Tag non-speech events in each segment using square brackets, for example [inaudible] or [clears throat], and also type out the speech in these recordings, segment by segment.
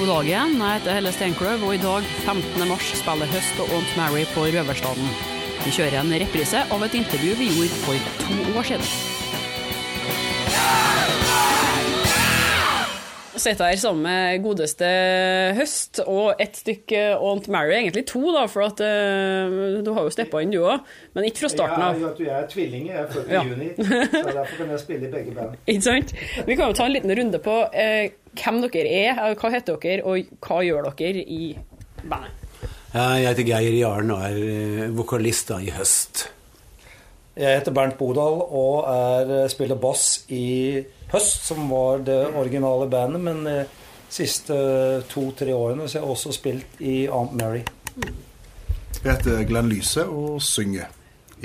God dag igjen, jeg heter Helle Steinkløv, og i dag, 15. mars, spiller Høst og Aunt Mary på Røverstaden. Vi kjører en reprise av et intervju vi gjorde for to år siden. Sitter her sammen med godeste Høst og et stykke Aunt Mary, egentlig to, da, for at uh, du har jo steppa inn du òg, men ikke fra starten av. Ja, jeg er tvilling, Jeg er født i Ja. juni, så derfor kan jeg spille i begge band. [laughs] Ikke sant? Vi kan jo ta en liten runde på uh, hvem dere er, hva heter dere, og hva gjør dere i bandet? Jeg heter Geir Jarn og er eh, vokalist da, i høst. Jeg heter Bernt Bodal og er, spiller bass i Høst, som var det originale bandet, men de siste to-tre årene så har jeg også spilt i Aunt Mary. Jeg heter Glenn Lyse og synger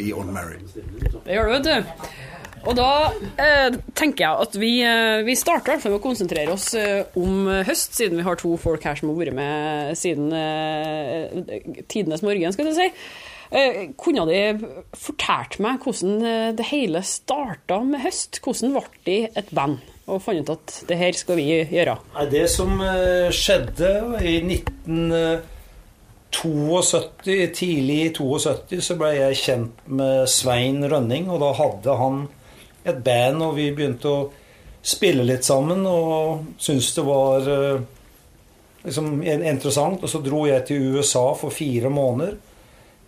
i Aunt Mary. Det gjør du, vet du. Og da eh, tenker jeg at vi, eh, vi starter med å konsentrere oss eh, om høst, siden vi har to folk her som har vært med siden eh, tidenes morgen, skal vi si. Eh, kunne de fortalt meg hvordan eh, det hele starta med høst? Hvordan ble de et band og fant ut at det her skal vi gjøre? Det som eh, skjedde i 1972, tidlig i 72, så ble jeg kjent med Svein Rønning, og da hadde han et band, og vi begynte å spille litt sammen, og syntes det var liksom interessant. Og så dro jeg til USA for fire måneder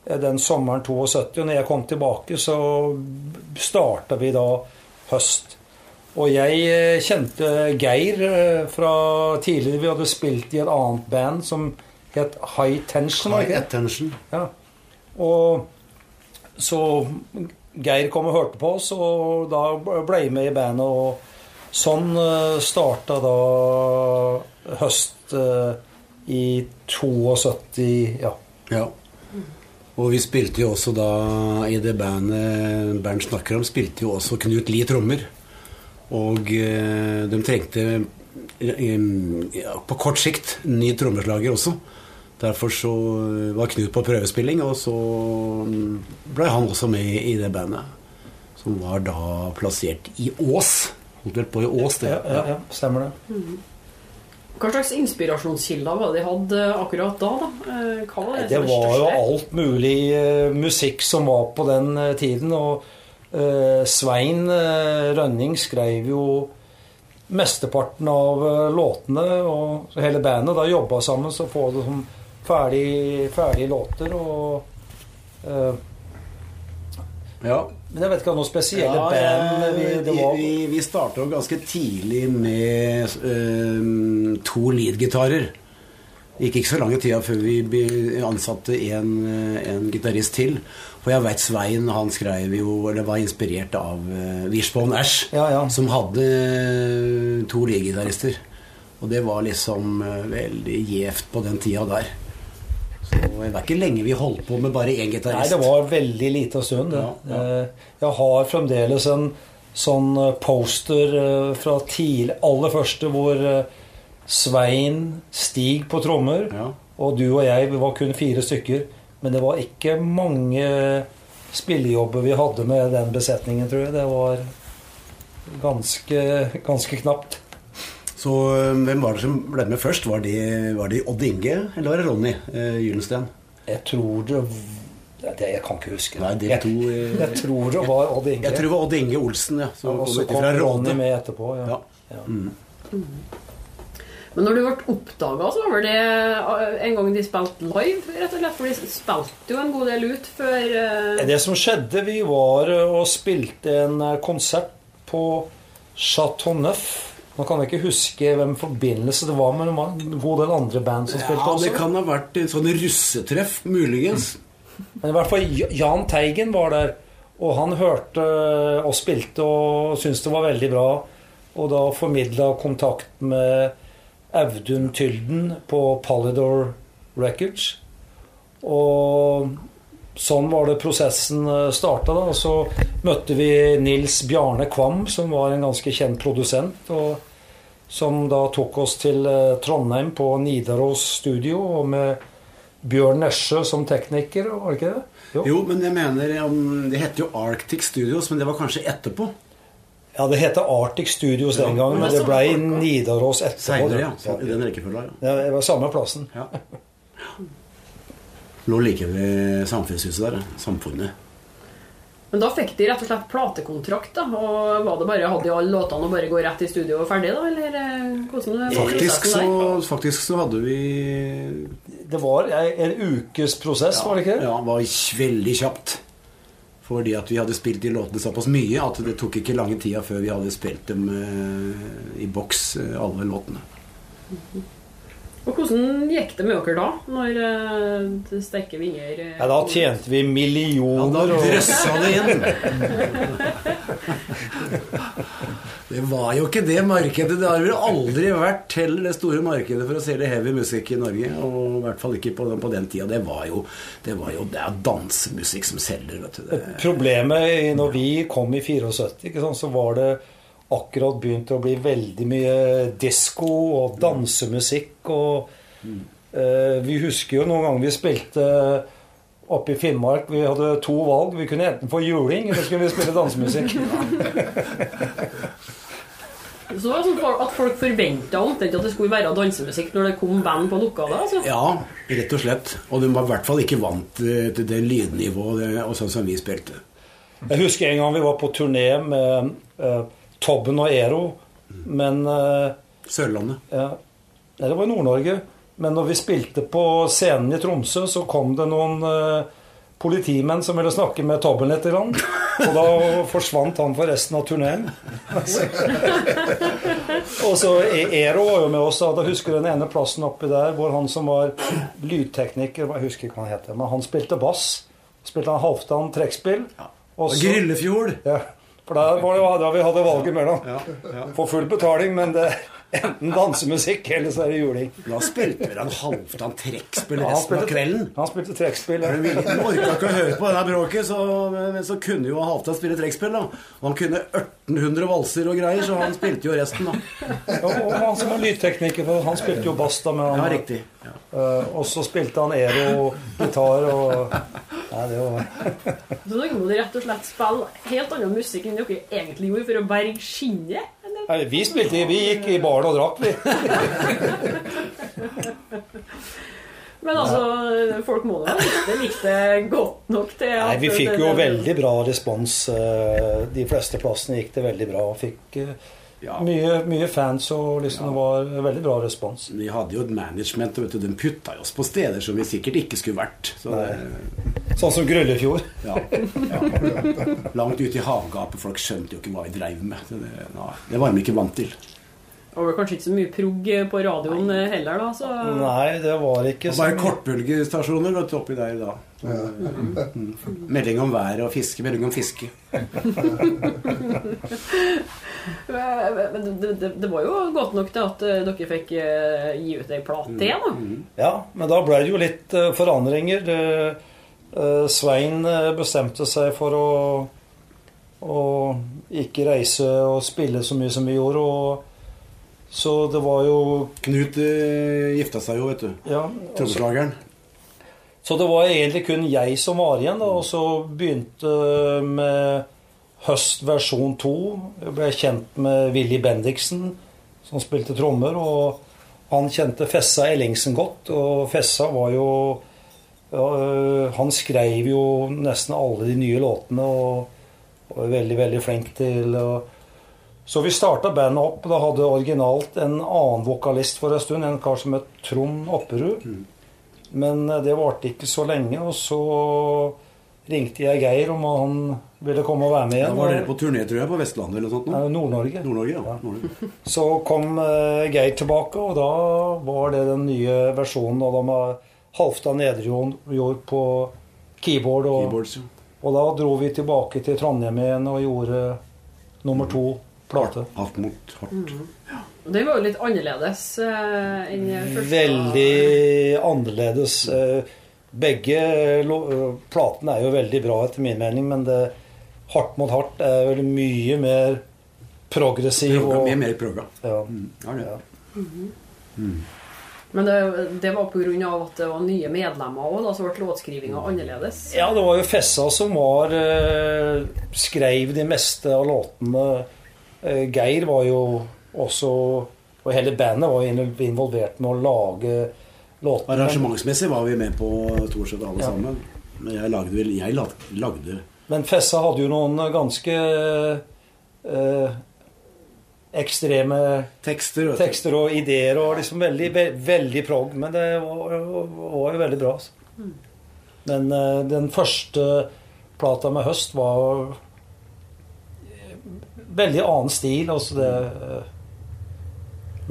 den sommeren 72, og når jeg kom tilbake, så starta vi da høst. Og jeg eh, kjente Geir eh, fra tidligere. Vi hadde spilt i et annet band som het High Tension. High Tension. Ja. Og så Geir kom og hørte på oss, og da ble jeg med i bandet. Og sånn starta da høst eh, i 72, ja. Ja. Og vi spilte jo også da i det bandet Bernt snakker om, spilte jo også Knut Lie trommer. Og eh, de trengte eh, ja, på kort sikt ny trommeslager også. Derfor så var Knut på prøvespilling, og så mm, ble han også med i det bandet. Som var da plassert i Ås. Holdt vel på i Ås, det. Ja, ja, ja, stemmer det. Hva slags inspirasjonskilder var det de hadde akkurat da? da? Eh, Hva var det, Det var jo alt mulig eh, musikk som var på den eh, tiden. Og eh, Svein eh, Rønning skrev jo mesteparten av eh, låtene, og hele bandet da jobba sammen så få det som ferdig, ferdige låter. Og eh, Ja. Men jeg vet ikke om noen spesielle Ja, band vi, var. vi, vi starta jo ganske tidlig med uh, to lead-gitarer. Det gikk ikke så lang tid før vi ansatte en, eh, en gitarist til. For jeg veit Svein han skrev jo, eller var inspirert av uh, Wishbone Ash, Ja, ja. som hadde eh, to lead-gitarister. Og det var liksom uh, veldig gjevt på den tida der. Det var ikke lenge vi holdt på med bare én Nei, det var veldig lite stund. Ja, ja. Eh, Jeg har fremdeles en sånn eh, poster eh, fra tidlig, aller første, hvor Svein Stig på trommer, Ja. og du og jeg, vi var kun fire stykker. Men det var ikke mange spillejobber vi hadde med den besetningen, tror jeg. Det var ganske, ganske knapt. Så øh, hvem var det som ble med først? Var det, var det Odd Inge, eller var det Ronny eh, Gyllensten? Jeg tror det det, Jeg kan ikke huske. Nei, jeg, to, eh, [laughs] jeg tror det var Odd Inge. Jeg tror det var Odd Inge Olsen, ja. Som og så kom kom Ronny med etterpå. Ja. Ja. Men når du ble oppdaga, så var vel det eh, en gang de spilte live, rett og slett? For de spilte jo en god del ut før eh, Det som skjedde, vi var eh, og spilte en eh, konsert på Chateau Neuf. Nå kan jeg ikke huske hvem forbindelse det var, men det var en god del andre band som spilte Ja, det kan ha vært en sånn russetreff, muligens. Men i hvert fall Jahn Teigen var der, og han hørte og spilte og syntes det var veldig bra. Og da formidla kontakt med Audun Tylden på Polydor Records. Og sånn var det prosessen starta. Da. Og så møtte vi Nils Bjarne Kvam, som var en ganske kjent produsent. og som da tok oss til eh, Trondheim på Nidaros studio, og med Bjørn Nesje som tekniker, var det ikke det? Jo, men jeg mener Det heter jo Arctic Studios, men det var kanskje etterpå? Ja, det heter Arctic Studios den gangen, men det ble Nidaros etterpå. Senere, ja. I den rekkefølga. Ja, det var samme plassen. ja. [laughs] Lå like ved samfunnshuset der. Samfunnet. Men da fikk de rett og slett platekontrakt, da? Og var det bare hadde de alle låtene og bare gå rett i studio og ferdig, da? Eller eh, hvordan det Faktisk så, faktisk så hadde vi Det var en ukes prosess, var det ikke det? Ja, det var veldig kjapt. Fordi at vi hadde spilt de låtene såpass mye at det tok ikke lange tida før vi hadde spilt dem eh, i boks, eh, alle låtene. Og hvordan gikk det med dere da? Når eh, det stekker vinger eh, Ja, da tjente vi millioner. Ja, da drøssa det inn. Det var jo ikke det markedet. Det har vel aldri vært heller det store markedet for å selge heavy musikk i Norge. Og i hvert fall ikke på den, på den tida. Det var jo det, var jo, det er dansemusikk som selger, vet du. Det, Problemet når vi kom i 74, ikke sant, så var det akkurat begynt å bli veldig mye disko og dansemusikk. Og eh, vi husker jo noen ganger vi spilte oppe i Finnmark. Vi hadde to valg. Vi kunne enten få juling, eller så skulle vi spille dansemusikk. [laughs] Så det var sånn at folk forventa omtrent at det skulle være dansemusikk når det kom band på lokaler? Altså. ja, rett og slett. Og de var i hvert fall ikke vant til det lydnivået og sånn som vi spilte. Jeg husker en gang vi var på turné med eh, Tobben og Ero, men uh, Sørlandet. Ja. Nei, det var i Nord-Norge. Men når vi spilte på scenen i Tromsø, så kom det noen uh, politimenn som ville snakke med Tobben litt. Og da forsvant han for resten av turneen. [laughs] og så E- Ero var jo med oss. Da Da husker den ene plassen oppi der hvor han som var lydtekniker Jeg husker ikke hva han heter, men han spilte bass. Spilte han Halvdan trekkspill. Ja. Grillefjord. Ja, for da var det da vi hadde valget mellom. Ja, ja. Få full betaling, men det enten dansemusikk eller så er det juling. Da spilte vel han Halvdan trekkspill Ja, han resten av kvelden. Han spilte trekkspill. Ja. Han orka ikke å høre på denne bråket, så, men så kunne jo Halvdan spille trekkspill. da. Han kunne 1800 valser og greier, så han spilte jo resten, da. Og, og han som var lydtekniker, for han spilte jo bass da. Men Ja, riktig. Ja. eh, og så spilte han Ero gitar og Nei, det var [laughs] Så dere må rett og slett spille helt annen musikk enn dere egentlig gjorde for å berge skinnet? Nei, Vi spilte Vi gikk i baren og drakk, vi. [laughs] Men altså, folk må da likte det godt nok til at Nei, vi fikk jo veldig bra respons. eh, De fleste plassene gikk det veldig bra. Fikk eh, Ja. mye, mye fans, og liksom det var veldig bra respons. Vi hadde jo et management, og de putta oss på steder som vi sikkert ikke skulle vært. Så det, Sånn som Grøllefjord. ja, ja. [laughs] Langt ute i havgapet. Folk skjønte jo ikke hva vi dreiv med. Det, det var de ikke vant til. Det var kanskje ikke så mye progg på radioen Nei. heller, da. Så Nei, det var ikke så bare mye. kortbølgestasjoner vet du, oppi der da. Mm. Melding om været og fiske. Melding om fiske. [laughs] Men det, det, det var jo godt nok til at eh, dere fikk eh, gi ut ei plate igjen, da. Ja, men da ble det jo litt eh, forandringer. Eh, Svein bestemte seg for å, å ikke reise og spille så mye som vi gjorde. Og, så det var jo Knut eh, gifta seg jo, vet du. ja, Trommeslageren. Så det var egentlig kun jeg som var igjen, da, og så begynte med høst versjon 2. Jeg ble kjent med Willy Bendiksen, som spilte trommer, og han kjente Fessa Ellingsen godt, og Fessa var jo ja, øh, Han skrev jo nesten alle de nye låtene, og var veldig, veldig flink til å så vi starta bandet opp. Da hadde originalt en annen vokalist for en stund, en kar som het Trond Opperud. Men eh, det varte ikke så lenge, og så ringte jeg Geir om han ville komme og være med Da var dere på turné, tror jeg, på Vestlandet eller noe sånt? Nord-Norge. Nord-Norge, ja. Nord-Norge. [laughs] Så kom eh, Geir tilbake, og da var det den nye versjonen. Da med Halvdan Nederjord på keyboard. Og, Keyboards, ja. og da dro vi tilbake til Trondheim igjen og gjorde nummer to plate. Alt mot hardt. Det var jo litt annerledes eh, enn første. Veldig annerledes. Eh, Begge eh, platene er jo veldig bra, etter min mening, men det Hardt mot hardt er vel mye mer progressiv. Og, mye mer proga. ja. Mm, ja, det. Ja. Men det, det var pga. at det var nye medlemmer òg, så ble låtskrivinga annerledes. Ja, det var jo Fessa som var eh, skrev de meste av låtene Eh, Geir var jo også Og hele bandet var involvert med å lage låtene. Arrangementsmessig var vi med på stort sett alle Ja. sammen. Men jeg lagde vel Jeg lagde Men Fessa hadde jo noen ganske eh, ekstreme tekster. tekster og ideer og liksom veldig, ve veldig prog. Men det var, var jo veldig bra. Altså. Men eh, den første plata med Høst var eh, veldig annen stil. Altså det eh,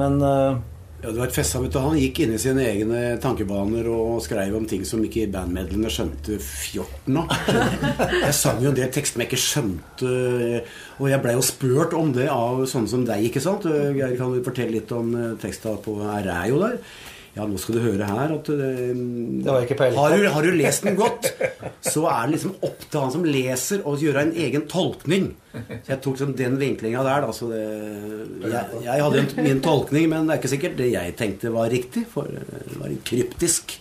Men eh, Ja, du vet, Fessa vet du, han gikk inn i sine egne tankebaner og skrev om ting som ikke bandmedlemmene skjønte fjorten av. [laughs] Jeg sang jo en del tekster jeg ikke skjønte, og jeg blei jo spurt om det av sånne som deg, ikke sant? Geir, kan du fortelle litt om eh, teksta på Er jo der? Ja, nå skal du høre her at eh, Det var ikke har, du, har du lest den godt, så er det liksom opp til han som leser å gjøre en egen tolkning. Så jeg tok liksom den vinklinga der. Da, så det, jeg, jeg hadde en, min tolkning, men det er ikke sikkert det jeg tenkte var riktig. For det var kryptisk.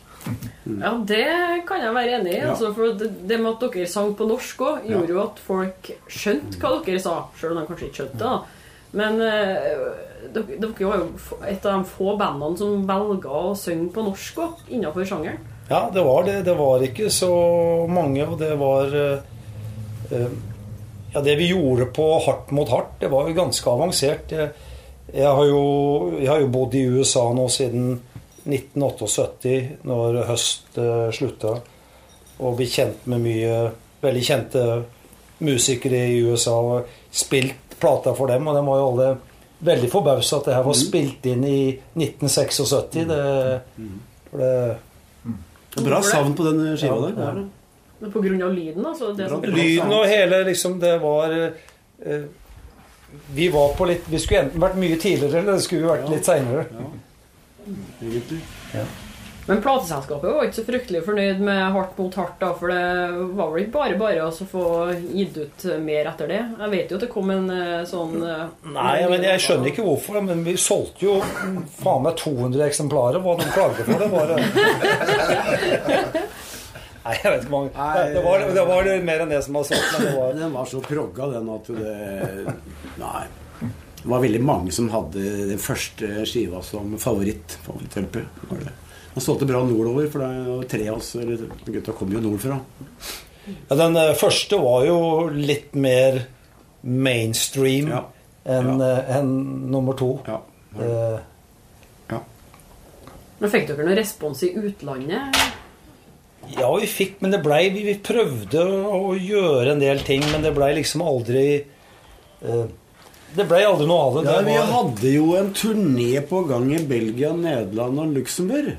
Ja, det kan jeg være enig i. Ja. Altså, for det, det med at dere sang på norsk òg, gjorde jo at folk skjønte hva dere sa. sjøl om de kanskje ikke skjønte det. Men eh, dere, dere var jo et av de få bandene som velga å synge på norsk òg, innenfor sjangeren. ja, det var det. Det var ikke så mange, og det var eh, eh, Ja, det vi gjorde på Hardt mot hardt, det var jo ganske avansert. Jeg, jeg, har, jo, jeg har jo bodd i USA nå siden 1978, når Høst eh, slutta, og blitt kjent med mye veldig kjente musikere i USA. og Spilt plata for dem, og de var jo alle veldig forbausa at det her var spilt inn i 1976. Det, for det Bra savn på den skiva Ja, der. ja. Men på grunn av lyden, altså. Det som Lyden og hele liksom Det var eh, Vi var på litt Vi skulle enten vært mye tidligere, eller det skulle vært litt seinere. Egentlig. Men plateselskapet var ikke så fryktelig fornøyd med Hardt mot hardt, da, for det var vel ikke bare bare å få gitt ut mer etter det. Jeg vet jo at det kom en eh, sånn eh, Nei, men jeg skjønner ikke hvorfor. Men vi solgte jo faen meg 200 eksemplarer. Hva de klagde for, det var [laughs] Nei, jeg vet ikke hvor mange. Det var, det var mer enn det som var solgt. Men det var Den var så progga, den, at det Nei. Det var veldig mange som hadde den første skiva som favoritt. favoritt-LP, var det. Han solgte bra nordover, for det var tre av oss eller gutta kom jo nordfra. Ja, den eh, første var jo litt mer mainstream Ja. enn Ja. en enn nummer to. Ja. ja. Men fikk dere noen respons i utlandet? Ja, vi fikk, men det blei vi, vi prøvde å gjøre en del ting, men det blei liksom aldri eh, Det blei aldri noe av det. Ja, det vi hadde jo en turné på gang i Belgia, Nederland og Luxembourg.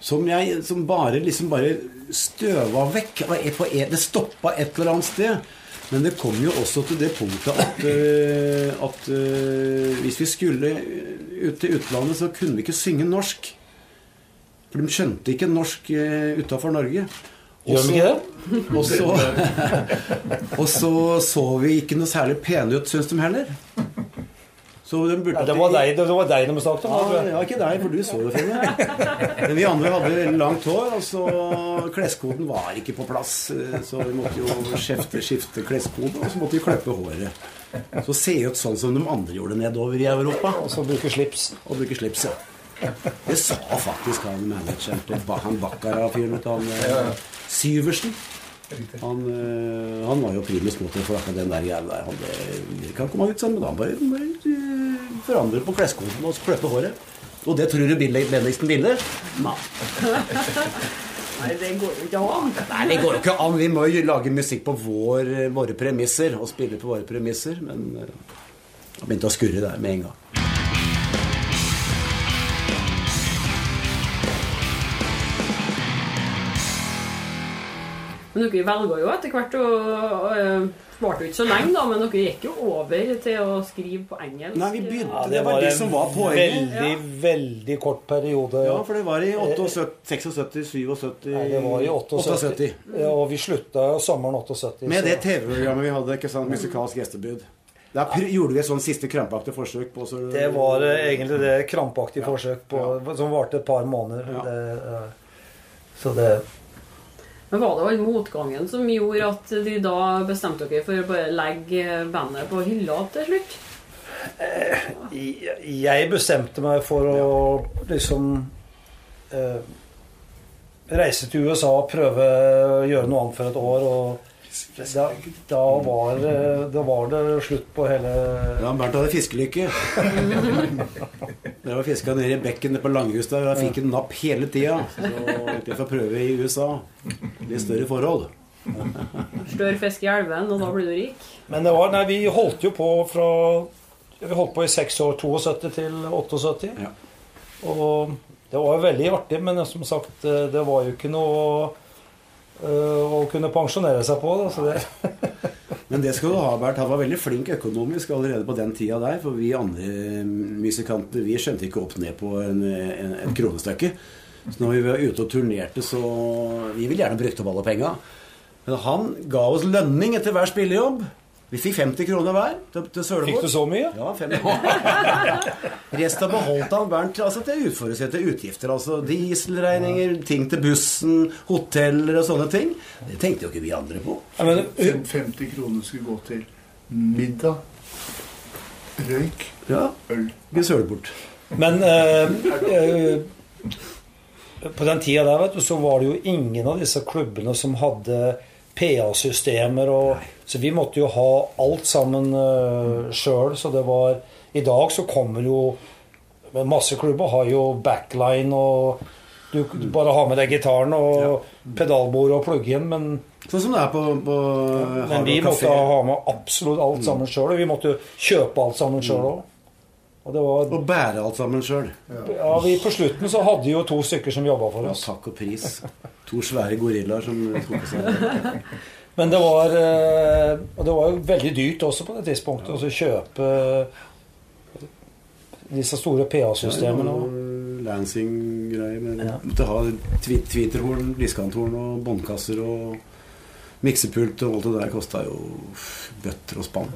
Som, jeg, som bare liksom bare støva vekk. E- Det stoppa et eller annet sted. Men det kom jo også til det punktet at, øh, [laughs] at øh, hvis vi skulle ut til utlandet, så kunne vi ikke synge norsk. For de skjønte ikke norsk utafor Norge. Gjør de ikke det? Og så, [laughs] og så så vi ikke noe særlig pene ut, syns de heller. Så de burde ja, det, var deg, det var deg de snakket om. Ja, var ikke deg, for du så det, Finne. [laughs] Men vi andre hadde langt hår, og så kleskoden var ikke på plass. Så vi måtte jo skifte, skifte kleskode, og så måtte vi klippe håret. Så se ut sånn som de andre gjorde nedover i Europa. Og så bruke slips. Og bruke slips, ja. Det sa faktisk han manageren til han Bakkara-fyren, han eh, Syversen. Han, eh, han var jo primus motor for akkurat den der greia der. Han det kan komme ut sånn, men han bare, bare eh, forandre på kleskoden og klippe håret. Og det tror du Bill Bendiksen ville? Nei. [laughs] Nei, det går jo ikke an. Nei, det går jo ikke an. Vi må jo lage musikk på vår, våre premisser og spille på våre premisser. Men han det begynte å skurre der med en gang. Men dere velger jo etter hvert å Varte Svarte jo ikke så lenge, da, men dere gikk jo over til å skrive på engelsk. Nei, vi begynte Ja, Det var det en som var poenget. veldig, veldig kort periode. Ja, for det var i 78, 76, 77 Nei, det var i 78. Ja, og vi slutta sommeren 78. Med det TV-programmet vi hadde, ikke sant, musikalsk gjestebud. Da pr- gjorde vi et sånn siste krampaktig forsøk på så Det var eh, egentlig det krampaktige forsøk på, som varte et par måneder. Ja. Det, eh, så det Men var det all motgangen som gjorde at de da bestemte dere for å bare legge bandet på hylla til slutt? Jeg bestemte meg for å liksom eh, reise til USA og prøve å gjøre noe annet for et år. Og da, da, var, det- da var det slutt på hele Ja, Bernt hadde fiskelykke. Dere var fiska nede i bekken på Langhus der, og jeg fikk en napp hele tida. Så jeg får prøve i USA. Litt større forhold. Større fisk i elven, og da blir du rik. Men det var, nei, vi holdt jo på fra Vi holdt på i seks år, 72 til 78. Ja. Og det var jo veldig artig, men som sagt, det var jo ikke noe å kunne pensjonere seg på. Det, [laughs] Men det skal du ha, Bert. Han var veldig flink økonomisk allerede på den tida der. For vi andre musikanter vi skjønte ikke opp ned på en, en, et kronestykke. Så når vi var ute og turnerte, så Vi ville gjerne brukt opp alle penga. Men han ga oss lønning etter hver spillejobb. Vi fikk 50 kroner hver til, til fikk du så mye? Ja, 50. [laughs] Resten beholdt han Bernt altså til uforutsette utgifter. Altså dieselregninger, ting til bussen, hoteller og sånne ting. Det tenkte jo ikke vi andre på. Ja, men, 50 kroner skulle gå til middag, røyk, Ja, øl. Vi søler bort. men øh, øh, på den tida der vet du, så var det jo ingen av disse klubbene som hadde PA-systemer. og Så vi måtte jo ha alt sammen uh, sjøl. Så det var I dag så kommer jo Masse klubber har jo backline og du, du bare har med deg gitaren og pedalbord og plugge inn, men, Sånn som det er på, på men vi måtte kafé. ha med absolutt alt sammen sjøl. Og vi måtte jo kjøpe alt sammen sjøl òg. Og var Og bære alt sammen sjøl. Ja, vi På slutten så hadde jo to stykker som jobba for oss. Ja, takk og pris. To svære gorillaer som tok seg [laughs] Men det var eh, det var jo veldig dyrt også på det tidspunktet å kjøpe disse store PA-systemene. Lansing-greier. Men Ja. måtte ha twi- tweeterhorn, diskanthorn og båndkasser og miksepult og alt det der kosta jo bøtter og spann.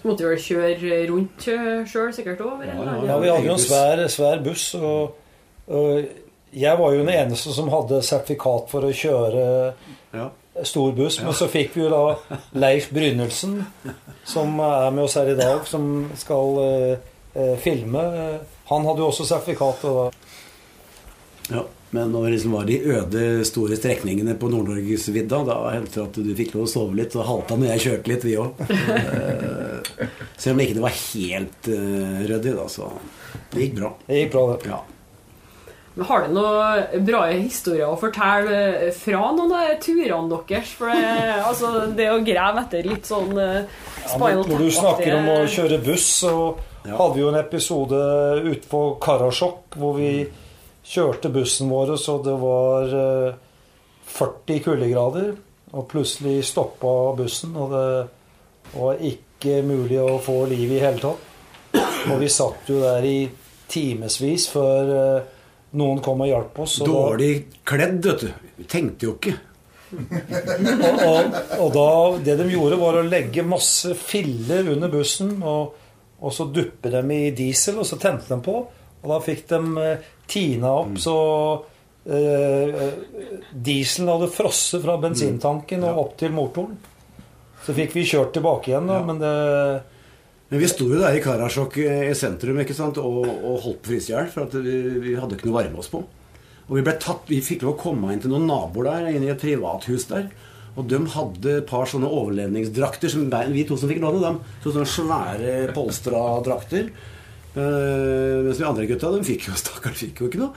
Så måtte du vel kjøre rundt sjøl sikkert òg? Ja, ja, Ja, vi hadde jo en svær, svær buss, og, og jeg var jo den eneste som hadde sertifikat for å kjøre Ja. Stor buss. Men så fikk vi jo da Leif Brynildsen, som er med oss her i dag, som skal eh, eh, filme. Han hadde jo også sertifikat. Og da. Ja, men når det liksom var de øde, store strekningene på Nord-Norgesvidda, da hendte det at du fikk lov å sove litt, og halta når jeg kjørte litt, vi òg. Selv om ikke det var helt uh, ryddig, da, så det gikk bra. Det gikk bra, det. Ja. Men Har du noen bra historier å fortelle fra noen av turene deres? For det, altså, det å grave etter litt sånn uh, Ja, når du snakker om å kjøre buss, så Ja. hadde vi jo en episode ute på Karasjok hvor vi kjørte bussen vår, så det var eh, 40 kuldegrader. Og plutselig stoppa bussen, og det var ikke mulig å få liv i hele tatt. Og vi satt jo der i timevis før eh, noen kom og hjalp oss. og Dårlig kledd, vet du. Tenkte jo ikke. [laughs] Og, og, og da, det de gjorde, var å legge masse filler under bussen, og, og så duppe dem i diesel, og så tente de på. Og da fikk de eh, tina opp, så eh, dieselen hadde frosset fra bensintanken og opp til motoren. Så fikk vi kjørt tilbake igjen, da, men det Men vi sto jo der i Karasjok eh, i sentrum ikke sant? Og, og holdt på å fryse i hjel, for vi, vi hadde ikke noe å varme oss på. Og vi ble tatt, vi fikk lov å komme inn til noen naboer der, inn i et privathus der. Og de hadde et par sånne overlevningsdrakter, som vi to som fikk låne dem. Så sånne svære polstra drakter. Uh, mens de andre gutta, de fikk jo [laughs] stakkars fikk jo ikke noe.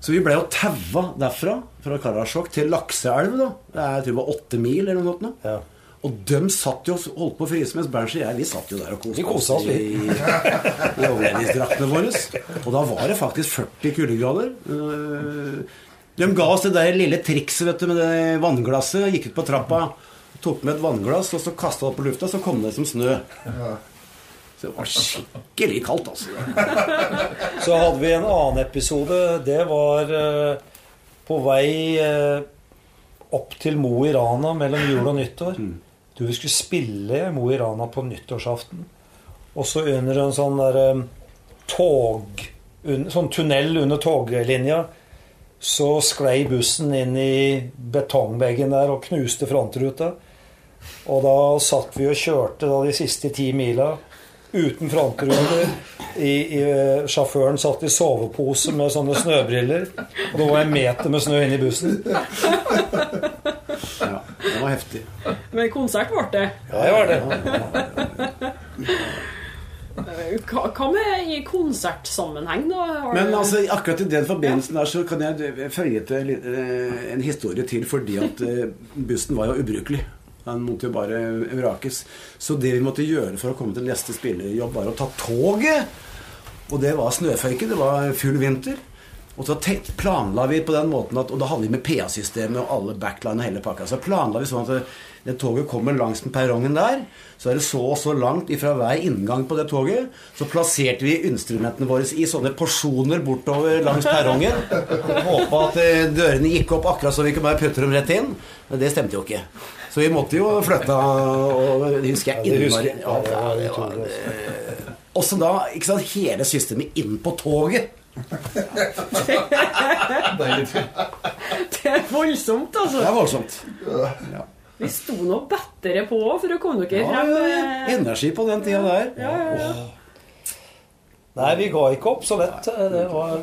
Så vi ble jo taua derfra, fra Karasjok til Lakseelv, da. Det er, jeg tror det var åtte mil eller noe sånt. Ja. Og de satt jo og holdt på å fryse, mens Berntsen og jeg vi satt jo der og koste oss, i, i overledningsdraktene våre. Og da var det faktisk 40 kuldegrader. Eh, De ga oss det der lille trikset vet du, med det vannglasset. Gikk ut på trappa, tok med et vannglass og så kasta det opp på lufta, så kom det som snø. Så det var skikkelig kaldt, altså. Så hadde vi en annen episode. Det var eh, på vei eh, opp til Mo i Rana mellom jul og nyttår. Du vi skulle spille Mo i Rana på nyttårsaften. Og så under en sånn der eh, tog un, Sånn tunnel under toglinja så sklei bussen inn i betongbeggen der og knuste frontruta. Og da satt vi og kjørte da de siste ti mila uten frontrute. I, i, eh, sjåføren satt i sovepose med sånne snøbriller. Det var en meter med snø inni bussen. Var heftig. Men konsert ble det. Ja, det var det. Hva, med i konsertsammenheng, da? Men altså, akkurat i den forbindelsen der så kan jeg føye til eh, en historie til, fordi at eh, bussen var jo ubrukelig. Den måtte jo bare vrakes. Så det vi måtte gjøre for å komme til neste spillejobb, var å ta toget. Og det var snøføyke. Det var full vinter. Og så tenk, planla vi på den måten at Og da hadde vi med PA-systemet og alle backline og hele pakka. Så planla vi sånn at det, det toget kommer langs med perrongen der. Så er det så og så langt ifra hver inngang på det toget. Så plasserte vi instrumentene våre i sånne porsjoner bortover langs perrongen. Håpa at eh, dørene gikk opp akkurat så vi kunne bare putte dem rett inn. Men det stemte jo ikke. Så vi måtte jo flytte og Det husker jeg innmari. Ja, Ja, altså. Også da ikke sant, hele systemet inn på toget. Det er voldsomt, Det altså. er voldsomt. Vi sto nå bedre på for å komme dere Ja, frem. ja, ja. eh, Energi på den tida der. Ja, ja, ja. Nei, vi ga ikke opp så lett. Det var,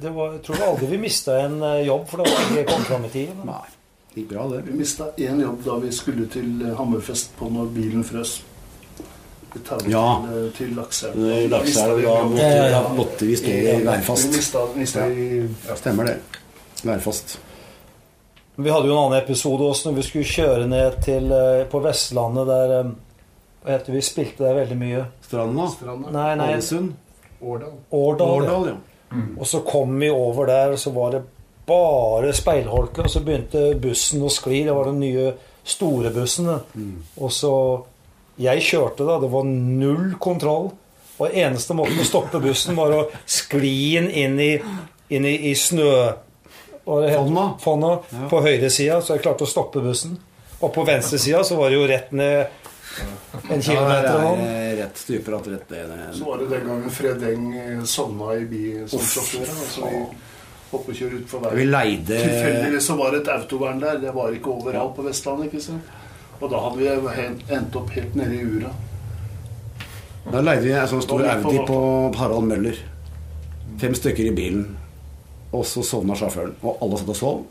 det var, jeg tror aldri vi mista en eh, jobb for det var ikke kom fram i tid. Nei, det gikk bra, det. Vi mista én jobb da vi skulle til Hammerfest på når bilen frøs. Vi Ja. til, til Lakselv. Lakselv, da måtte, Ja, ja, måtte vi stå i værfast. Stemmer det. Værfast. Vi hadde jo en annen episode også når vi skulle kjøre ned til, eh, på Vestlandet der eh, vi spilte der veldig mye. Stranda. stranda. Nei, nei, Ålesund. Årdal. Årdal. ja. Årdal, ja. Og så kom vi over der, og så var det bare speilholke. Og så begynte bussen å skli. Det var den nye store Mm. Og så Jeg kjørte, da. Det var null kontroll. Og eneste måten å stoppe bussen var å skli den inn i, inn i, i snø... Fonna. Fonna Ja. på høyresida, så jeg klarte å stoppe bussen. Og på venstresida så var det jo rett ned en Ja, kilometer. det eller noe. er rett stupebratt rett ned. Så var det den gangen Fred Eng eh, sovna i bi som sjåfør. da, Så vi hoppekjør utfor Vi veien. leide Tilfeldigvis så var det et autovern der. Det var ikke overalt på Vestlandet. ikke sant? Og da hadde vi endt opp helt nede i ura. Da leide vi en sånn stor Audi på Harald Møller. Fem stykker i bilen. Og så sovna sjåføren. Og alle satt og sov.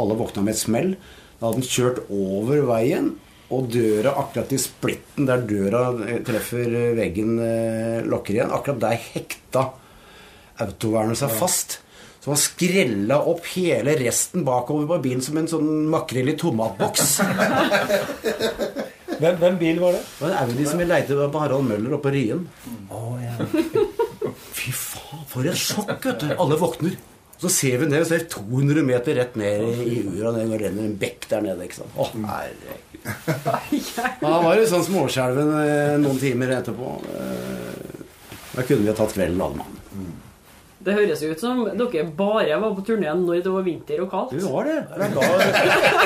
Alle våkna med et smell. Da hadde han kjørt over veien, og døra akkurat i splitten der døra eh, treffer eh, veggen, lokker igjen, akkurat der hekta autovernet seg fast. Så han skrella opp hele resten bakover på bilen som en sånn makrell i tomatboks. [laughs] Hvem, hvem bil var det? Det var en Audi som vi leide på Harald Møller oppe på Ryen. Oh, ja. [laughs] Fy faen, for et sjokk, vet du. Alle våkner. Så ser vi ned, og ser 200 meter rett ned i ura. Det renner en bekk der nede. ikke sant? Å, herregud. Han var jo sånn småskjelven eh, noen timer etterpå. Eh, Da kunne vi ha tatt kvelden, alle mann. Det høres jo ut som dere bare var på turneen når det var vinter og kaldt. Vi var det. Det er da,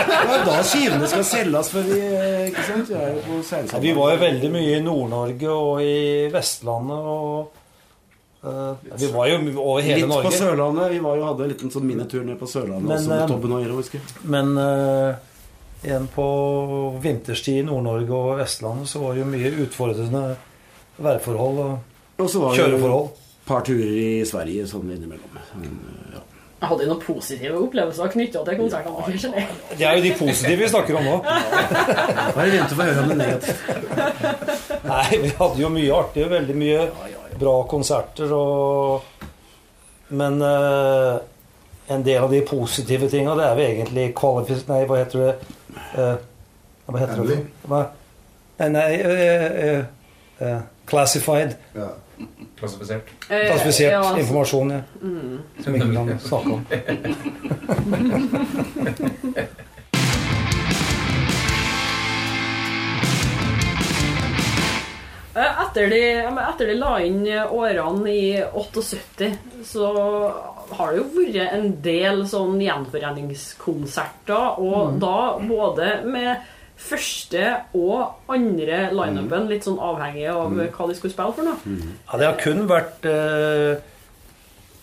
det er da skivene skal selges, for vi eh, ikke sant? Vi er jo på Ja, vi var jo veldig mye i Nord-Norge og i Vestlandet og Uh, Vi var jo over hele Litt på Sørlandet. Vi var jo, hadde en liten sånn minitur ned på Sørlandet Men, også med eh, Tobben og Iro. Men uh, igjen på vinterstid i Nord-Norge og Vestlandet så var det jo mye utfordrende værforhold og Og så var det jo kjøreforhold. Par turer i Sverige sånn innimellom. Men, ja. Jeg hadde jo noen positive opplevelser knytta til konsertene? Det er jo de positive vi snakker om nå. [laughs] Bare vent og få høre om det negative. Nei, vi hadde jo mye artig, veldig mye bra konserter og Men uh, en del av de positive tinga, det er vi egentlig kvalifis... Nei, hva heter det? Uh, hva heter det? Hva? Nei, nei uh, eh, eh, Classified. Ja. Klassifisert. Eh, Klassifisert ja, altså, informasjon, ja. Som ingen kan snakke om. [laughs] eh, Etter de, etter de la inn årene i 78, så har det jo vært en del sånn gjenforeningskonserter, og da både med første og andre lineupen, litt sånn avhengig av hva de skulle spille for noe. Ja, det har kun vært uh,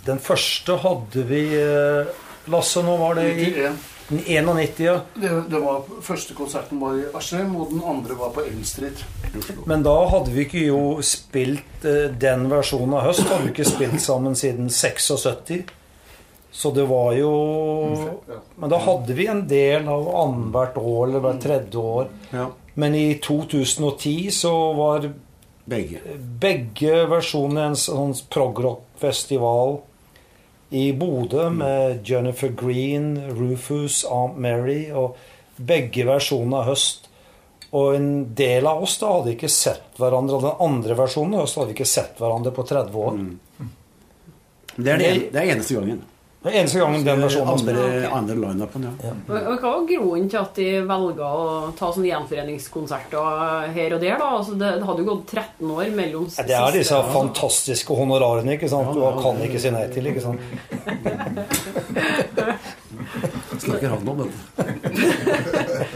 Den første hadde vi uh, Lasse, nå var det i 91. 1991, ja. Det, det var, første konserten var i Askim, og den andre var på Elm Street. Men da hadde vi ikke jo spilt uh, den versjonen av Høst. Hadde vi ikke spilt sammen siden 76. Så det var jo Men da hadde vi en del av annethvert år eller hvert tredje år. Ja. Men i 2010 så var Begge. begge versjoner en sånn progrock-festival i Bodø med Jennifer Green, Rufus, Aunt Mary og begge versjoner av Høst. Og en del av oss da hadde ikke sett hverandre. Den andre versjonen av Høst hadde vi ikke sett hverandre på 30 år. Det er, det, det er eneste gangen. Det er eneste gangen den versjonen. Andre, andre line-upen, ja. Hva var grunnen til at de velga å ta sånne gjenforeningskonserter her og der? da? Altså det, det hadde jo gått 13 år mellom Ja, Det er disse fantastiske honorarene ikke sant? du kan ikke si nei til. ikke sant? Snakker han om dette?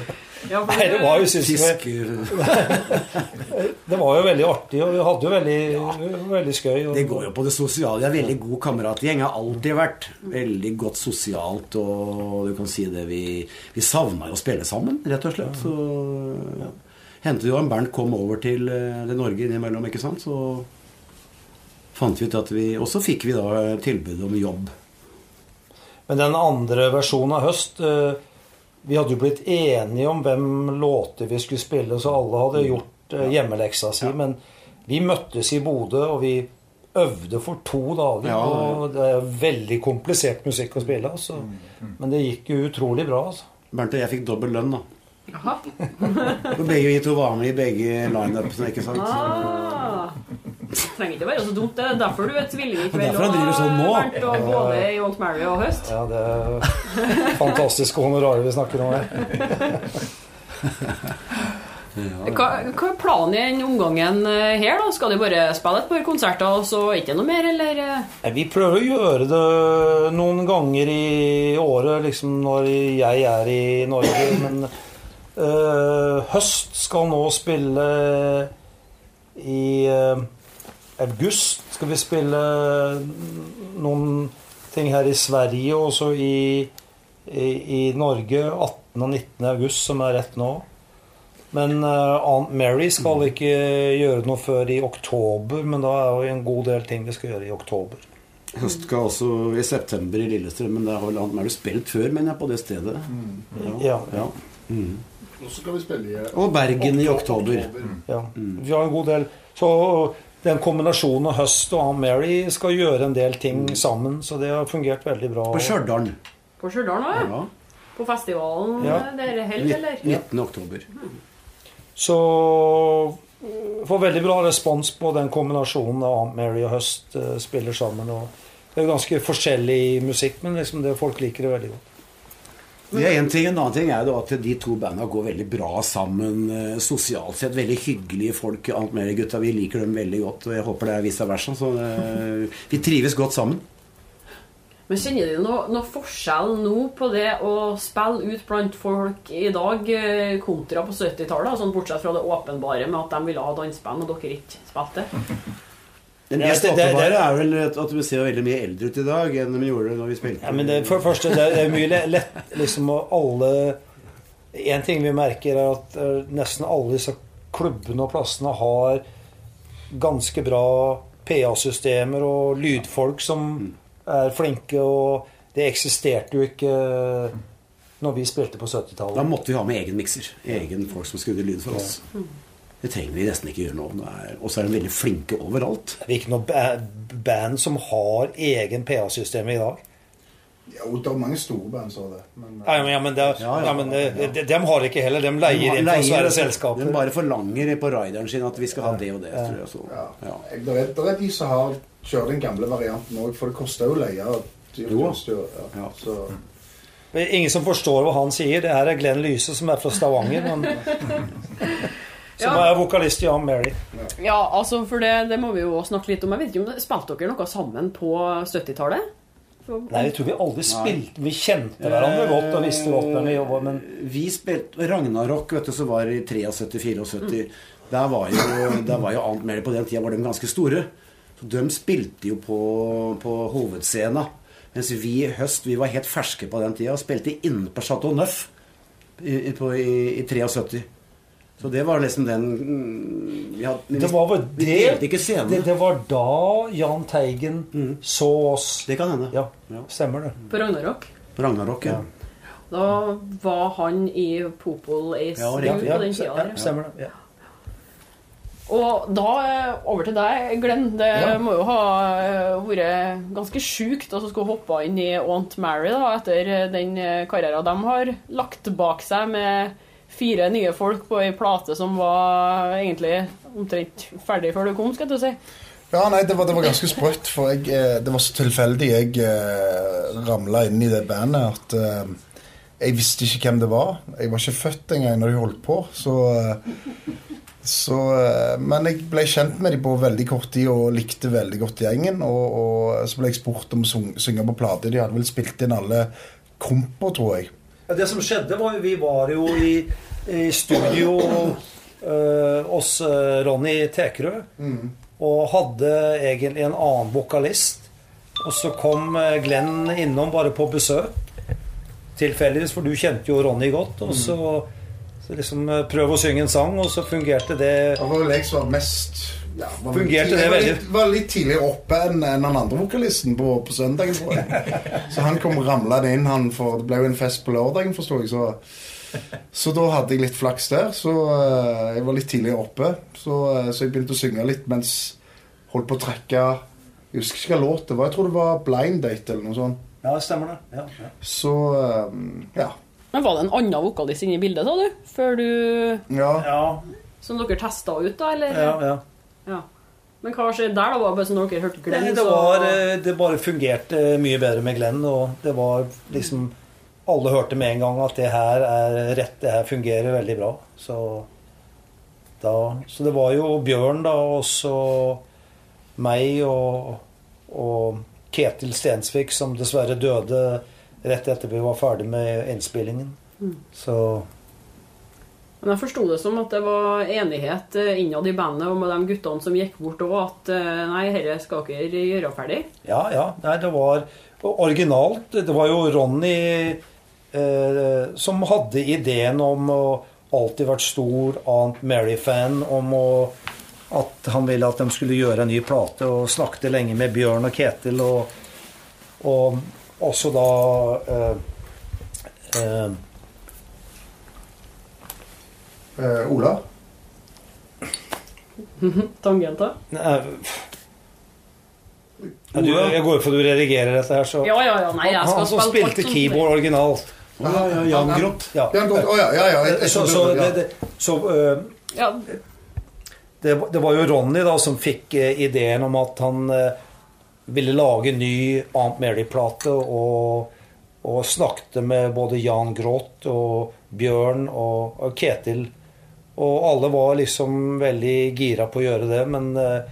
[laughs] Ja, Nei, det var jo Fisk [laughs] det var jo veldig artig, og vi hadde jo veldig, veldig skøy. Og, Det går jo på det sosiale. Jeg er veldig god kameratgjeng. Har alltid vært veldig godt sosialt. Og du kan si det vi Vi savna jo å spille sammen, rett og slett. Så ja. hendte det jo en Bernt kom over til, eh, til Norge innimellom, ikke sant. Så fant vi ut at vi Og så fikk vi da tilbud om jobb. Men den andre versjonen av Høst eh, Vi hadde jo blitt enige om hvem låter vi skulle spille, så alle hadde gjort eh, hjemmeleksa si. Men vi møttes i Bodø, og vi øvde for to dager. Og det er veldig komplisert musikk å spille. Altså. Men det gikk jo utrolig bra. Altså. Bernt og jeg fikk dobbel lønn, da. Jaha. [laughs] Begge vi to var med i begge lineupene, ikke sant. Ah. Trenger ikke være så dumt. Det er derfor du er tvilling i kveld. Derfor han driver sånn nå. Bernt, og både i Old Mary og Høst. Ja, det er fantastiske honorarer vi snakker om her. Hva, hva er planen i den omgangen eh, her? da? Skal de bare spille et par konserter, og så ikke noe mer, eller? eh? Vi prøver å gjøre det noen ganger i året, liksom når jeg er i Norge. Men eh, Høst skal nå spille i eh, august. Skal vi spille noen ting her i Sverige, og så i, i, i Norge 18. og 19. august, som er rett nå. Men uh, Aunt Mary skal ikke gjøre noe før i oktober, men da er jo en god del ting vi skal gjøre i oktober. Høst skal også i september i Lillestrøm, men der har vel annet mer spilt før, mener jeg, på det stedet. Ja. Ja. Og så skal vi spille i Og Bergen i oktober. Ja. Vi har en god del Så den kombinasjonen av høst og Aunt Mary skal gjøre en del ting sammen, så det har fungert veldig bra. På Stjørdal. På Stjørdal òg, ja? Ja. På festivalen Ja. eh, der held, eller? 19. oktober. Så får veldig bra respons på den kombinasjonen av Aunt Mary og høst øh, spiller sammen. Og det er ganske forskjellig musikk, men liksom det, folk liker det veldig godt. Det er en ting. En annen ting er jo at de to banda går veldig bra sammen eh, sosialt sett. Veldig hyggelige folk. Alt mer gutta. Vi liker dem veldig godt, og jeg håper det er vice versa. Så eh, vi trives godt sammen. Men kjenner du noe, noe forskjell nå på det å spille ut blant folk i dag eh, kontra på 70-tallet? Sånn bortsett fra det åpenbare med at de ville ha danseband, og dere ikke spilte? Det Det er- mest åpenbare er vel at vi ser veldig mye eldre ut i dag enn vi gjorde da vi spilte. Ja, men det, for det første, det er mye lett liksom å alle En ting vi merker, er at eh, nesten alle disse klubbene og plassene har ganske bra PA-systemer og lydfolk som er flinke, og det eksisterte jo ikke når vi spilte på 70-tallet. Da måtte vi ha med egen mikser. Egen folk som skrudde lyd for oss. Det trenger vi nesten ikke gjøre nå. Det Og så er de veldig flinke overalt. Det er ikke noe band som har egen PA-system i dag. Jo, det er mange store band som har det. Men, Ja, men, ja, men, det, Ja, ja. ja, men det, de, dem har ikke heller. De leier inn fra svære selskaper. De bare forlanger på rideren sin at vi skal ha det og det. Tror jeg, så. ja. Ja. Jeg- Det, er, det er de som har kjører den gamle varianten òg, for det koster jo å leie dyrt utstyr. Ja. Ja. Så, Det er Ingen som forstår hva han sier. Det her er Glenn Lyse, som er fra Stavanger. Men, [laughs] som Ja. er vokalist i Aunt Mary. Ja, altså, for det, det må vi jo snakke litt om. Jeg vet ikke om det, Spilte dere noe sammen på 70-tallet? Nei, jeg tror vi aldri spilte Vi kjente hverandre godt og visste godt hvem vi jobba men Vi spilte Ragnarok, vet du, som var i 73-74. Der var jo, der var jo annet mer på den tida var de ganske store. Så de spilte jo på, på hovedscena. Mens vi i høst vi var helt ferske på den tida og spilte inne på Chateau Neuf i, i, på, i, i 73. Så det var liksom den mm, vi hadde, Det var vel det, det Det var da Jahn Teigen så oss. Det kan hende. Ja, Ja. stemmer det. På Ragnarok. På Ragnarok, ja. Da var han i Popol Ace Ja, riktig, på den tida. ja, stemmer det. Ja. Og da eh, over til deg, Glenn. Det Ja. må jo ha eh, vært ganske sjukt å skulle hoppe inn i Aunt Mary da, etter eh, den karrieren de har lagt bak seg med fire nye folk på ei plate som var egentlig omtrent ferdig før du kom, skal jeg si. Ja, nei, det var, det var ganske sprøtt, for jeg, eh, det var så tilfeldig jeg eh, ramla inn i det bandet at eh, jeg visste ikke hvem det var. Jeg var ikke født engang når de holdt på, så, eh, så eh, Men jeg ble kjent med dem på veldig kort tid og likte veldig godt gjengen. Og, og så ble jeg spurt om å synge på plate. De hadde vel spilt inn alle komper, tror jeg. Ja, det som skjedde, var jo Vi var jo i, i studio øh, hos øh, Ronny Tekerø. Og hadde egentlig en annen vokalist. Og så kom øh, Glenn innom bare på besøk. Tilfeldigvis, for du kjente jo Ronny godt. Og så, så liksom prøv å synge en sang, og så fungerte det Det var vel jeg som var mest ja, var Fungerte det jeg var veldig? litt, var litt tidligere oppe enn en den andre vokalisten på, på søndagen, tror jeg. [laughs] Så han kom ramlende inn, han, for det ble jo en fest på lørdagen, forsto jeg. Så, så da hadde jeg litt flaks der. Så uh, jeg var litt tidligere oppe. Så, uh, så jeg begynte å synge litt mens holdt på å trekke Jeg husker ikke hva låt det var. Jeg tror det var Blind Date eller noe sånt. Ja, stemmer det. Ja, ja. Så eh, ja. Men var det en annen vokalist inne i bildet, sa du? Før du ja. ja, Som dere testa ut, da, eller? ja, ja. Ja. Men hva skjedde der, da? Var det bare sånn dere hørte Glenn, Nei, det, var, så... det bare fungerte mye bedre med Glenn, og det var liksom Alle hørte med en gang at det her er rett, det her fungerer veldig bra. Så, da, så det var jo Bjørn, da, og så meg og, og Ketil Stensvik, som dessverre døde rett etter vi var ferdig med innspillingen. Så Men jeg forsto det som at det var enighet eh, innad i bandet og med de guttene som gikk bort òg, at eh, nei, dette skal dere gjøre ferdig. Ja, ja. Nei, det var originalt. Det var jo Ronny eh, som hadde ideen om å alltid vært stor Aunt Mary-fan, om å, at han ville at de skulle gjøre en ny plate, og snakket lenge med Bjørn og Ketil, og, og også da eh, eh, Eh, Ola? [laughs] Tangenta? nei, ja, du, Jeg går ut for at du redigerer dette her, så Ja, ja, ja. Nei, jeg skal Han som spille alt spilte som- keyboard originalt. Ja, ja, Jan Groth. Ja. Bjørn Godt. Å ja, ja, ja. Jeg, jeg, Så, så, det, det, så øh, Ja, det, det var jo Ronny da som fikk eh, ideen om at han eh, ville lage en ny Aunt Mary-plate, og, og snakket med både Jan Groth og Bjørn og, og Ketil. Og alle var liksom veldig gira på å gjøre det, men eh,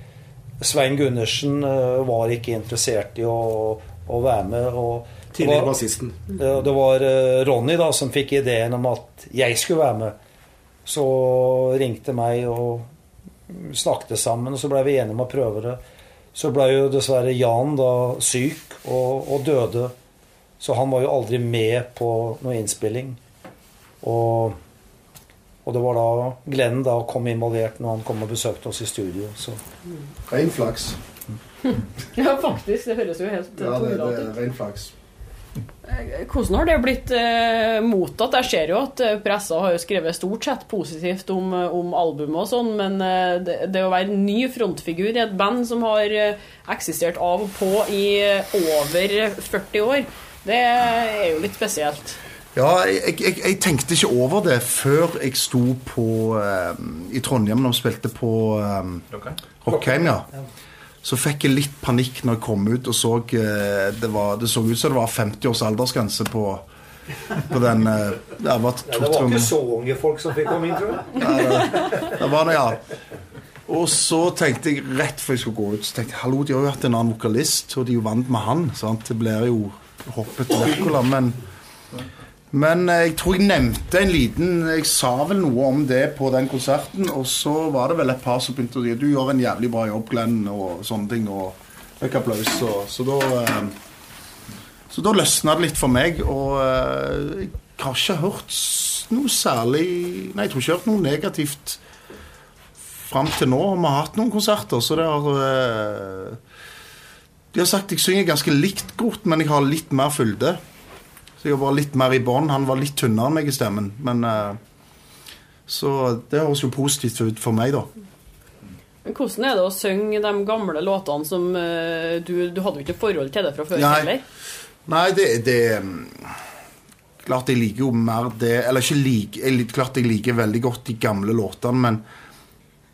Svein Gundersen eh, var ikke interessert i å, å være med. og Tidligere bassisten. det, var eh, Ronny da som fikk ideen om at jeg skulle være med. Så ringte meg og snakket sammen, og så ble vi enige om å prøve det. Så ble jo dessverre Jan da syk og, og døde. Så han var jo aldri med på noe innspilling. Og, og det var da Glenn da kom involvert når han kom og besøkte oss i studio. Så Rein flaks. [laughs] ja, faktisk. Det høres jo helt Ja, det, det er rein flaks. Hvordan har det blitt eh, mottatt? Jeg ser jo at eh, pressa har jo skrevet stort sett positivt om, eh, om albumet og sånn, men eh, det, det å være ny frontfigur i et band som har eh, eksistert av og på i eh, over 40 år, det er jo litt spesielt. Ja, jeg, jeg, jeg tenkte ikke over det før jeg sto på eh, i Trondheim når vi spilte på eh, Rockheim. Ja. Så fikk jeg litt panikk når jeg kom ut og så eh, det, var, det så ut som det var 50 års aldersgrense på, på den eh, Det var to-tre så unge folk som fikk komme inn, tror jeg. [laughs] Det var det, ja. Og så tenkte jeg rett før jeg skulle gå ut, så tenkte jeg, hallo, de har jo hatt en annen vokalist, og de er jo vant med han. sant? Det blir jo hoppet Wirkola, men men eh, jeg tror jeg nevnte en liten Jeg sa vel noe om det på den konserten, og så var det vel et par som begynte å si du gjør en jævlig bra jobb, Glenn, og sånne ting. Og fikk applaus. Og, så da eh, så da løsna det litt for meg, og eh, jeg har ikke hørt noe særlig Nei, jeg tror ikke jeg har hørt noe negativt fram til nå. Vi har hatt noen konserter, så det har De har sagt jeg synger ganske likt godt, men jeg har litt mer fylde. Så jeg var litt mer i bånn. Han var litt tynnere enn meg i stemmen, men eh, Så det høres jo positivt ut for meg, da. Men hvordan er det å synge de gamle låtene som eh, du, du hadde jo ikke forhold til det fra før Nei. heller? Nei, det, det mm, Klart jeg liker jo mer det Eller ikke like jeg, Klart jeg liker veldig godt de gamle låtene, men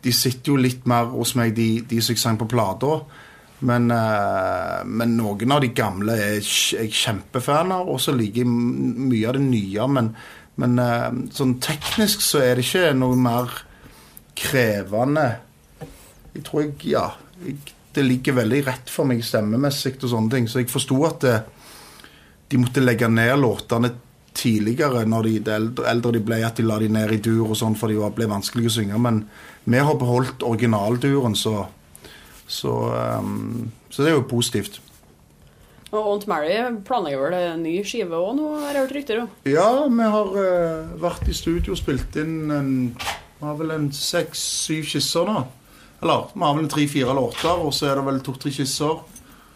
de sitter jo litt mer hos meg, de, de som jeg sang på plata. Men, eh, men noen av de gamle er jeg kjempefan av, og så liker jeg mye av det nye. Men, men eh, sånn teknisk så er det ikke noe mer krevende. Jeg tror jeg Ja. Jeg, det ligger veldig rett for meg stemmemessig og sånne ting. Så jeg forsto at det, de måtte legge ned låtene tidligere når de, de eldre, eldre de ble, at de la de ned i dur og sånn, for de var, ble vanskelig å synge. Men vi har beholdt originalduren, så så, um, så det er jo positivt. Og Aunt Mary planlegger vel en ny skive òg nå, har jeg hørt rykter om? Ja, vi har uh, vært i studio og spilt inn en Vi har vel en seks-syv skisser nå. Eller vi har vel tre-fire låter, og så er det vel to-tre skisser.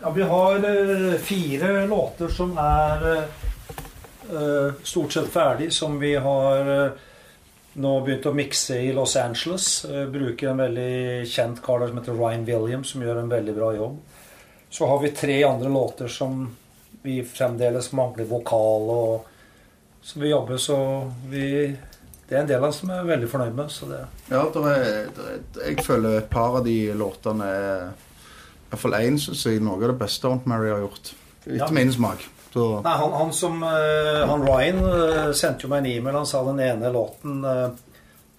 Ja, vi har uh, fire låter som er uh, stort sett ferdig, som vi har nå begynt å mikse i Los Angeles. Eh, bruker en veldig kjent kar som heter Ryan Williams, som gjør en veldig bra jobb. Så har vi tre andre låter som vi fremdeles mangler vokal og Så vi jobber, så vi Det er en del av oss som er veldig fornøyd med. Så det Ja, der er, der er, jeg føler et par av de låtene er Iallfall én syns jeg noe av det beste Aunt Mary har gjort. Etter Ja. min smak. Så Nei, han, han som eh, Han Ryan eh, sendte jo meg en e-mail. Han sa den ene låten eh,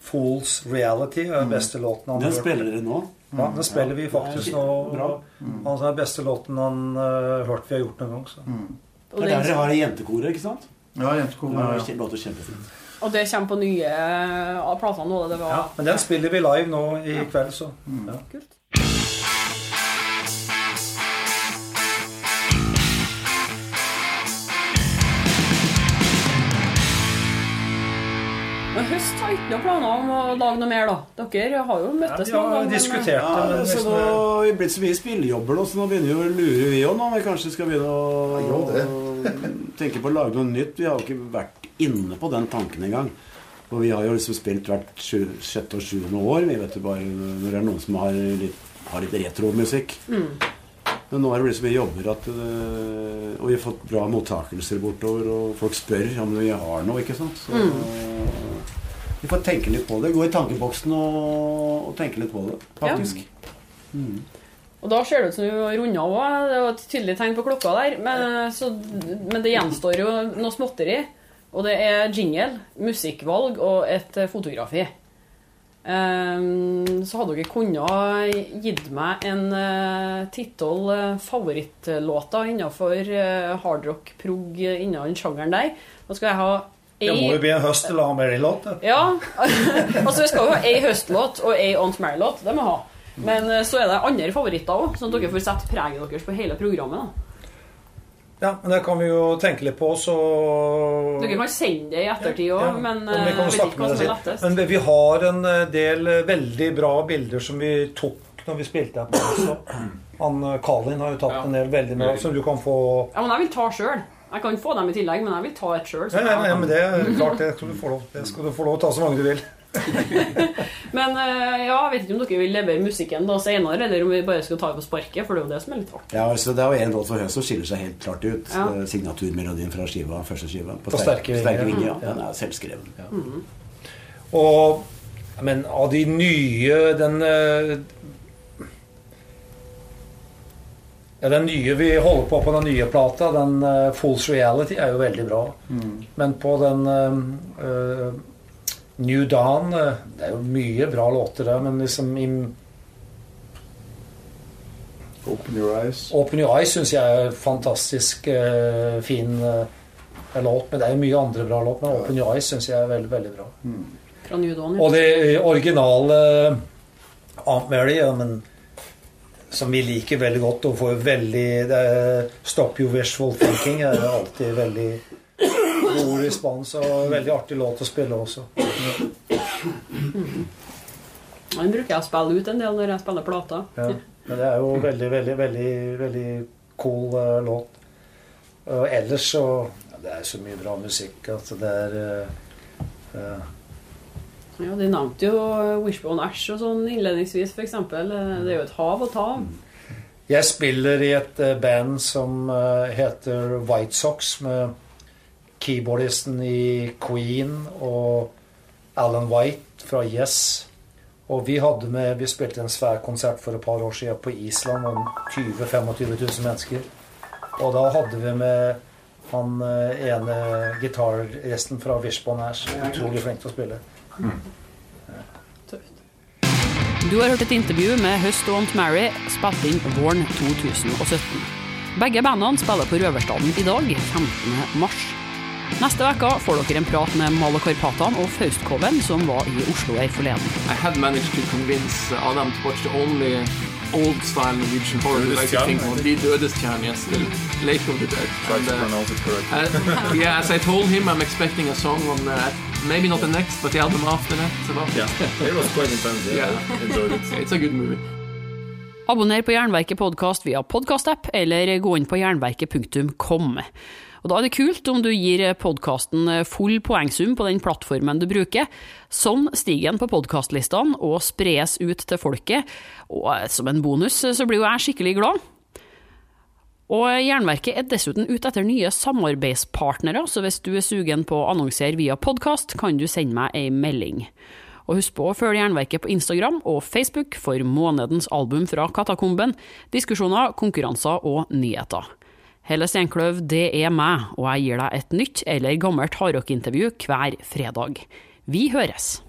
'Fools Reality' er den beste låten han Den har hørt. spiller dere nå. Ja, den spiller vi faktisk nå. Bra. Han sa den beste låten han uh, hørt vi har gjort noen gang. Så. Og Det er der dere har jentekoret, ikke sant? ja, jentekoret. Ja, ja. låter kjempefint. og det kommer på nye av platene nå? Det var Ja, men den spiller vi live nå i kveld, så. Ja. kult. Men Høst har ikke noen planer om å lage noe mer, da? Dere har jo møttes ja, noen ganger. men- diskutert Ja, det. Men så nå har vi blitt så mye spillejobber nå, så nå begynner vi å lure vi òg nå. Vi kanskje skal begynne å Ja, [laughs] tenke på å lage noe nytt. Vi har jo ikke vært inne på den tanken engang. Og vi har jo liksom spilt hvert sjette og sjuende år. Vi vet jo bare når det er noen som har litt, har litt retromusikk. Men nå har det blitt så mye jobber at øh, Og vi har fått bra mottakelser bortover, og folk spør om vi har noe, ikke sant. Så vi får tenke litt på det. Gå i tankeboksen og, og tenke litt på det, faktisk. Og da ser det ut som du har runda av òg. Det var et tydelig tegn på klokka der. Men, så, men det gjenstår jo noe småtteri. Og det er jingle, musikkvalg og et eh, fotografi. Um, så hadde dere kunnet gitt meg en uh, tittel uh, favorittlåter innenfor uh, hardrock, prog, innen sjangeren der. Da skal jeg ha det må jo bli en høst eller Mary-låt. ja. [laughs] altså, vi skal jo ha ei høstlåt og ei Aunt Mary-låt. Det må vi ha. Men eh, så er det andre favoritter òg, sånn at dere får sette preget deres på hele programmet. da. Ja, men det kan vi jo tenke litt på, så Dere kan sende det i ettertid òg, Ja, men men eh, vi kan vet snakke ikke hva med som er lettest. Men vi har en eh, del eh, veldig bra bilder som vi tok når vi spilte her på også. [clears throat] Han eh, Kalin har jo tatt Ja. en del veldig bra, som du kan få Ja, men jeg vil ta sjøl. Jeg kan få dem i tillegg, men jeg vil ta et sjøl. ja, ja, ja, men det er klart, det skal du få lov, det skal du få lov å ta så mange du vil. [laughs] Men eh, ja, jeg vet ikke om dere vil levere musikken da senere, eller om vi bare skal ta det på sparket, for det er jo det som er litt artig. Ja, altså Det er jo en låt for høst som skiller seg helt klart ut. Ja. Er Signaturmelodien fra skiva, første skiva. På, På Sterke sterke Vinger. vinger. Ja. Den er selvskreven. Og Men av de nye Den eh, ja, Den nye vi holder på på den nye plata, den uh, Fools Reality, er jo veldig bra. Men på den uh, uh, New Dawn Det er jo mye bra låter der, men liksom i Open Your Eyes. Open Your Eyes syns jeg er fantastisk eh, fin låt. Men det er jo mye andre bra låter, men Open Your Eyes syns jeg er veldig, veldig bra. Fra New Dawn. Ja. Og det originale Aunt Mary, ja, men som vi liker veldig godt og får veldig er, Stop your wishful thinking er alltid veldig god respons og veldig artig låt å spille også. Den bruker jeg å spille ut en del når jeg spiller plater. Ja. Men det er jo veldig, veldig, veldig, veldig cool uh, låt. Og ellers så ja, Det er så mye bra musikk at det er uh, eh, Ja, De nevnte jo Wishbone Ash og sånn innledningsvis, f.eks. Det er jo et hav å ta av. Jeg spiller i et eh, band som eh, heter White Sox, med keyboardisten i Queen og Alan White fra Yes. Og vi, hadde med, vi spilte en svær konsert for et par år siden på Island om 20 000-25 000 mennesker. Og da hadde vi med han eh, ene gitargjesten fra Wishbone Ash. Utrolig flink til å spille. Du har hørt et intervju med Høst og Aunt Mary, spilt inn våren 2017. Begge bandene spiller på Røverstaden i dag, 15. mars. Neste uke får dere en prat med Malo Karpatan og Faustkoven, som var i Oslo her forleden. I had managed to convince Adam to watch the only old style Norwegian horror that I could think of. The Dødestjern, yes, the Lake of the Dead. Try And, to uh, pronounce it correctly. uh, yeah, as I told him, I'm expecting a song on that. maybe not the next, but the album after that. About Yeah, it was quite intense. Yeah, Yeah. Enjoyed it. It's a good movie. Abonner på Jernverket podkast via podkastapp, eller gå inn på jernverket.kom. Og Da er det kult om du gir podkasten full poengsum på den plattformen du bruker. Sånn stiger den på podkastlistene og spres ut til folket. Og som en bonus så blir jo jeg skikkelig glad. Og Jernverket er dessuten ute etter nye samarbeidspartnere, så hvis du er sugen på å annonsere via podkast, kan du sende meg ei melding. Og husk på å følge Jernverket på Instagram og Facebook for månedens album fra Katakomben, diskusjoner, konkurranser og nyheter. Helle Steinkløv, det er meg, og jeg gir deg et nytt eller gammelt hardrockintervju hver fredag. Vi høres!